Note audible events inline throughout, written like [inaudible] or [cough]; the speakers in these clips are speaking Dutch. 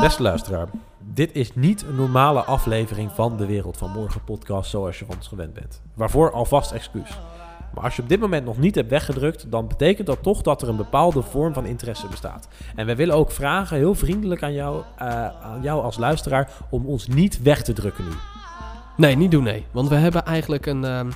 Beste luisteraar, dit is niet een normale aflevering van de Wereld van Morgen podcast zoals je van ons gewend bent. Waarvoor alvast excuus. Maar als je op dit moment nog niet hebt weggedrukt, dan betekent dat toch dat er een bepaalde vorm van interesse bestaat. En wij willen ook vragen, heel vriendelijk aan jou, eh, aan jou als luisteraar, om ons niet weg te drukken nu. Nee, niet doen nee. Want we hebben eigenlijk een, ehm,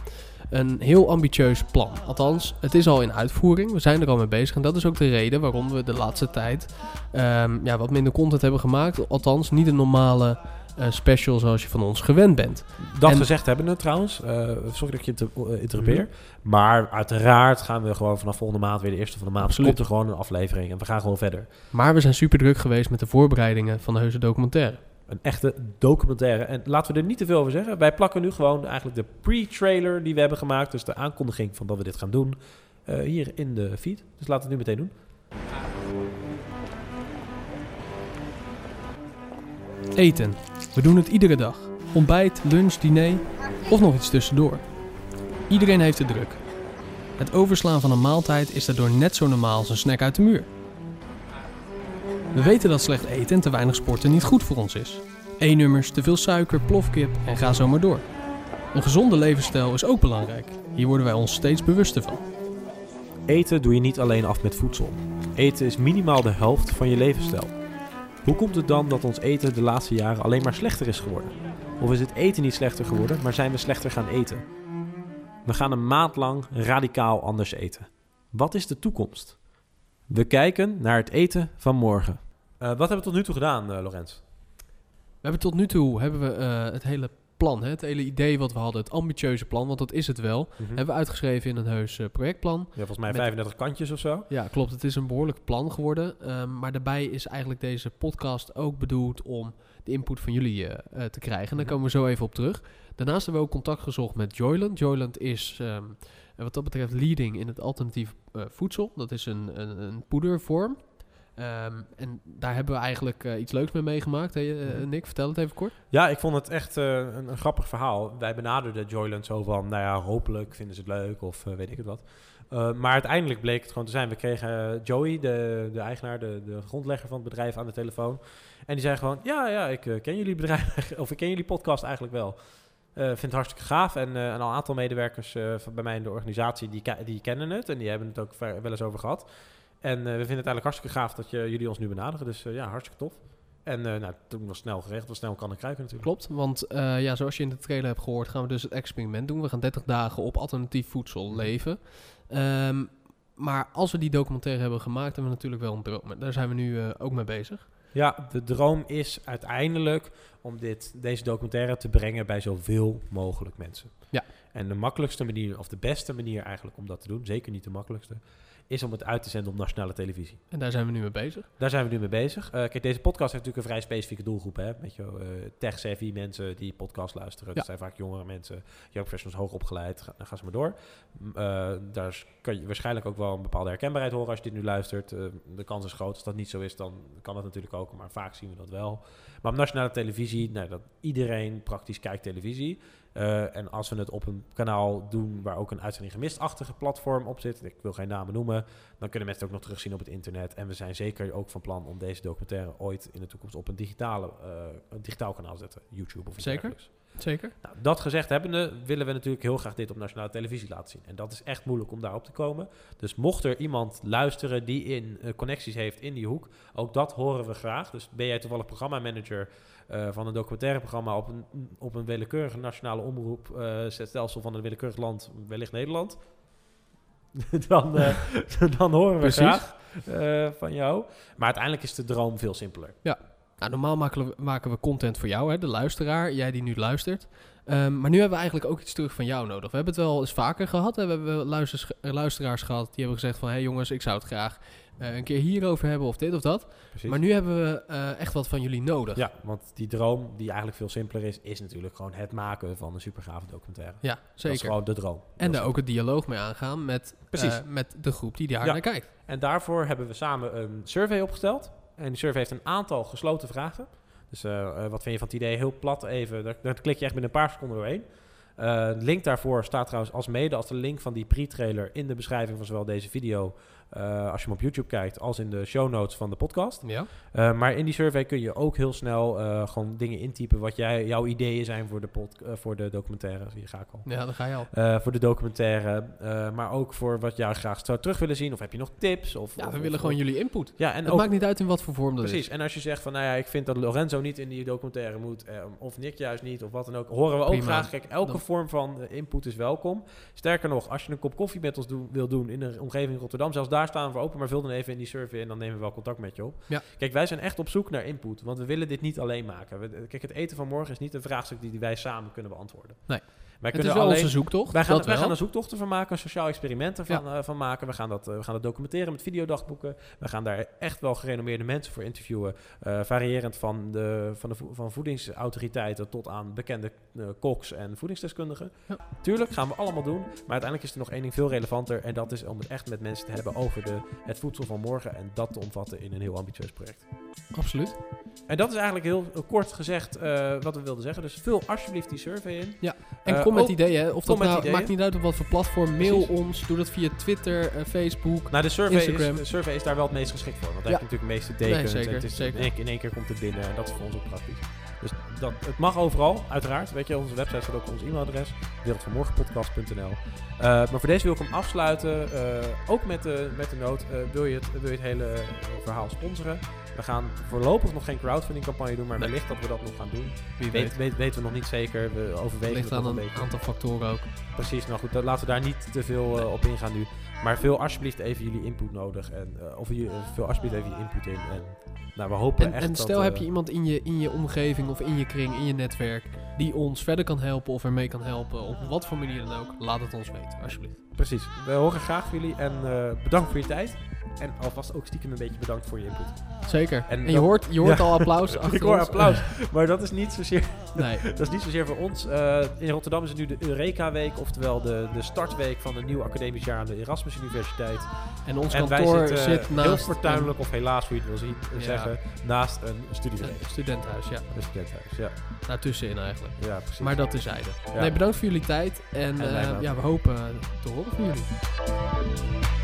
een heel ambitieus plan. Althans, het is al in uitvoering. We zijn er al mee bezig. En dat is ook de reden waarom we de laatste tijd ehm, ja, wat minder content hebben gemaakt. Althans, niet een normale eh, special zoals je van ons gewend bent. Dat En- gezegd hebben we trouwens, eh, sorry dat ik je eh, interrupeer. Mhm. Maar uiteraard gaan we gewoon vanaf volgende maand, weer de eerste van de maand, Absoluut. komt er gewoon een aflevering. En we gaan gewoon verder. Maar we zijn super druk geweest met de voorbereidingen van de heuse documentaire. Een echte documentaire. En laten we er niet te veel over zeggen. Wij plakken nu gewoon eigenlijk de pre-trailer die we hebben gemaakt. Dus de aankondiging van dat we dit gaan doen. eh, hier in de feed. Dus laten we het nu meteen doen. Eten. We doen het iedere dag. Ontbijt, lunch, diner of nog iets tussendoor. Iedereen heeft het druk. Het overslaan van een maaltijd is daardoor net zo normaal als een snack uit de muur. We weten dat slecht eten en te weinig sporten niet goed voor ons is. E-nummers, te veel suiker, plofkip en ga zo maar door. Een gezonde levensstijl is ook belangrijk. Hier worden wij ons steeds bewuster van. Eten doe je niet alleen af met voedsel. Eten is minimaal de helft van je levensstijl. Hoe komt het dan dat ons eten de laatste jaren alleen maar slechter is geworden? Of is het eten niet slechter geworden, maar zijn we slechter gaan eten? We gaan een maand lang radicaal anders eten. Wat is de toekomst? We kijken naar het eten van morgen. Eh, wat hebben we tot nu toe gedaan, uh, Lorenz? We hebben tot nu toe hebben we, eh, het hele plan, hè, het hele idee wat we hadden, het ambitieuze plan, want dat is het wel, hebben we uitgeschreven in een heus eh, projectplan. Ja, volgens mij Met- 35 kantjes of zo. Ja, klopt. Het is een behoorlijk plan geworden. Ehm, maar daarbij is eigenlijk deze podcast ook bedoeld om de input van jullie eh, eh, te krijgen. En daar Mhm. komen we zo even op terug. Daarnaast hebben we ook contact gezocht met Joyland. Joyland is ehm, wat dat betreft leading in het alternatief eh, voedsel. Dat is een, een, een poedervorm. Ehm, en daar hebben we eigenlijk eh, iets leuks mee meegemaakt. Hè, eh, Mhm. Nick, vertel het even kort. Ja, ik vond het echt een, een grappig verhaal. Wij benaderden Joyland zo van, nou ja, hopelijk vinden ze het leuk of weet ik het wat. Maar uiteindelijk bleek het gewoon te zijn. We kregen Joey, de, de eigenaar, de, de grondlegger van het bedrijf, aan de telefoon. En die zei gewoon, ja, ja, ik ken jullie bedrijf, [laughs] of ik ken jullie podcast eigenlijk wel. Eh vind het hartstikke gaaf. En eh, een aantal medewerkers eh, van bij mij in de organisatie, die, die kennen het. En die hebben het ook wel eens over gehad. En we vinden het eigenlijk hartstikke gaaf dat je, jullie ons nu benaderen. Dus ja, hartstikke tof. En nou, toen was snel geregeld, was snel kan ik kruiken natuurlijk. Klopt, want ja, zoals je in de trailer hebt gehoord, gaan we dus het experiment doen. We gaan 30 dagen op alternatief voedsel leven. Ehm, maar als we die documentaire hebben gemaakt, hebben we natuurlijk wel een droom. Daar zijn we nu ook mee bezig. Ja, de droom is uiteindelijk om dit, deze documentaire te brengen bij zoveel mogelijk mensen. Ja. En de makkelijkste manier, of de beste manier eigenlijk om dat te doen, zeker niet de makkelijkste, is om het uit te zenden op nationale televisie. En daar zijn we nu mee bezig. Daar zijn we nu mee bezig. Eh, kijk, deze podcast heeft natuurlijk een vrij specifieke doelgroep. Hè? Weet je, eh, tech-savvy mensen die podcast luisteren. Ja. Dat zijn vaak jongere mensen, young professionals, hoog opgeleid. Ga, dan gaan ze maar door. Eh, daar kan je waarschijnlijk ook wel een bepaalde herkenbaarheid horen als je dit nu luistert. De kans is groot. Als dat niet zo is, dan kan dat natuurlijk ook. Maar vaak zien we dat wel. Maar op nationale televisie, nou, dat iedereen praktisch kijkt televisie. Eh, en als we het op een kanaal doen waar ook een uitzending gemist-achtige platform op zit, ik wil geen namen noemen, dan kunnen mensen het ook nog terugzien op het internet. En we zijn zeker ook van plan om deze documentaire ooit in de toekomst op een, digitale, eh, een digitaal kanaal te zetten. YouTube of iets Zeker. dergelijks. Zeker? Nou, dat gezegd hebbende willen we natuurlijk heel graag dit op nationale televisie laten zien. En dat is echt moeilijk om daarop te komen. Dus mocht er iemand luisteren die in eh, connecties heeft in die hoek, ook dat horen we graag. Dus ben jij toevallig programmamanager eh van een documentaire programma op een, op een willekeurige nationale omroep, eh stelsel van een willekeurig land, wellicht Nederland, [laughs] dan, [laughs] dan horen we Precies. graag van jou. Maar uiteindelijk is de droom veel simpeler. Nou, normaal maken we, maken we content voor jou, hè, de luisteraar, jij die nu luistert. Ehm, maar nu hebben we eigenlijk ook iets terug van jou nodig. We hebben het wel eens vaker gehad. Hè. We hebben eh, luisteraars gehad die hebben gezegd van... hé hey jongens, ik zou het graag eh, een keer hierover hebben of dit of dat. Precies. Maar nu hebben we eh, echt wat van jullie nodig. Ja, want die droom, die eigenlijk veel simpeler is, is natuurlijk gewoon het maken van een supergave documentaire. Ja, Dat is zeker. gewoon de droom. En daar ook het dialoog mee aangaan met, met de groep die daar Ja. naar kijkt. En daarvoor hebben we samen een survey opgesteld. En die survey heeft een aantal gesloten vragen. Dus eh, eh, wat vind je van het idee? Heel plat even, daar, daar klik je echt binnen een paar seconden doorheen. Eh, link daarvoor staat trouwens als mede als de link van die pre-trailer in de beschrijving van zowel deze video, eh, als je hem op YouTube kijkt, als in de show notes van de podcast. Ja. Eh, maar in die survey kun je ook heel snel gewoon dingen intypen wat jij, jouw ideeën zijn voor de, pod, voor de documentaire. Je, ga ik al. ja, daar ga je al. Voor de documentaire, maar ook voor wat jij graag zou terug willen zien. Of heb je nog tips? Of, Ja, of- we willen of- gewoon jullie input. Ja, en Het maakt niet uit in wat voor vorm dat precies. is. En als je zegt van, nou ja, ik vind dat Lorenzo niet in die documentaire moet, eh, of Nick juist niet, of wat dan ook, horen we ook Prima. graag. Kijk, elke vorm van eh, input is welkom. Sterker nog, als je een kop koffie met ons doen, wil doen in een omgeving in Rotterdam, zelfs daar staan we open, maar vul dan even in die survey en dan nemen we wel contact met je op. Ja. Kijk, wij zijn echt op zoek naar input, want we willen dit niet alleen maken. We- kijk, het eten van morgen is niet een vraagstuk die, die wij samen kunnen beantwoorden. Nee. Wij Het is kunnen wel alleen... onze zoektocht. Wij gaan, wij er zoektochten van maken, een sociaal experiment ervan eh, van maken. We gaan, dat, eh, we gaan dat documenteren met videodagboeken. We gaan daar echt wel gerenommeerde mensen voor interviewen. eh, variërend van, de, van, de van voedingsautoriteiten tot aan bekende koks en voedingsdeskundigen. Ja. Tuurlijk gaan we allemaal doen. Maar uiteindelijk is er nog één ding veel relevanter. En dat is om het echt met mensen te hebben over de, het voedsel van morgen. En dat te omvatten in een heel ambitieus project. Absoluut. En dat is eigenlijk heel kort gezegd eh, wat we wilden zeggen. Dus vul alsjeblieft die survey in. En Eh, kom met ideeën. hè. Of dat nou, maakt niet uit op wat voor platform. Mail Precies. ons. Doe dat via Twitter, eh, Facebook. Nou, de survey, Instagram. is, de survey is daar wel het meest geschikt voor. Want daar Ja. heb je natuurlijk het meeste tekens. Nee, zeker, en het is zeker. In, één, in één keer komt het binnen en dat is voor ons ook praktisch. Dat, het mag overal, uiteraard. Weet je, onze website staat ook ons e-mailadres, wereldvanmorgenpodcast.nl. Eh, maar voor deze wil ik hem afsluiten, eh, ook met de, met de noot, eh, wil, je het, wil je het hele verhaal sponsoren? We gaan voorlopig nog geen crowdfunding campagne doen, maar Nee. wellicht dat we dat nog gaan doen. Wie Weet, weet. weet, weten we nog niet zeker, we overwegen Ligt het aan nog een een aantal factoren ook. Precies, nou goed, dat, laten we daar niet te veel op ingaan nu. Maar vul alsjeblieft even jullie input nodig. En, of je, uh, vul alsjeblieft even je input in. En nou, we hopen En, echt en stel heb je iemand in je, in je omgeving of in je in je netwerk, die ons verder kan helpen of ermee kan helpen, op wat voor manier dan ook, laat het ons weten, alsjeblieft. Precies, we horen graag van jullie. En eh, bedankt voor je tijd. En alvast ook stiekem een beetje bedankt voor je input. Zeker. En En, je hoort, je hoort [laughs] Ja. al applaus [laughs] achter Ik hoor applaus. [laughs] Maar dat is niet zozeer, Nee, dat is niet zozeer voor ons. Eh, in Rotterdam is het nu de Eureka-week. Oftewel de, de startweek van een nieuw academisch jaar aan de Erasmus Universiteit. en ons en wij kantoor zitten zit heel naast fortuinlijk, of helaas hoe je het wil zien, Ja. zeggen, naast een studievereniging. een studentenhuis, ja. Een studentenhuis, ja. Daartussenin eigenlijk. Ja, precies. Maar dat is zijde. Ja. Nee, bedankt voor jullie tijd. En, eh, ja, we hopen te horen van jullie.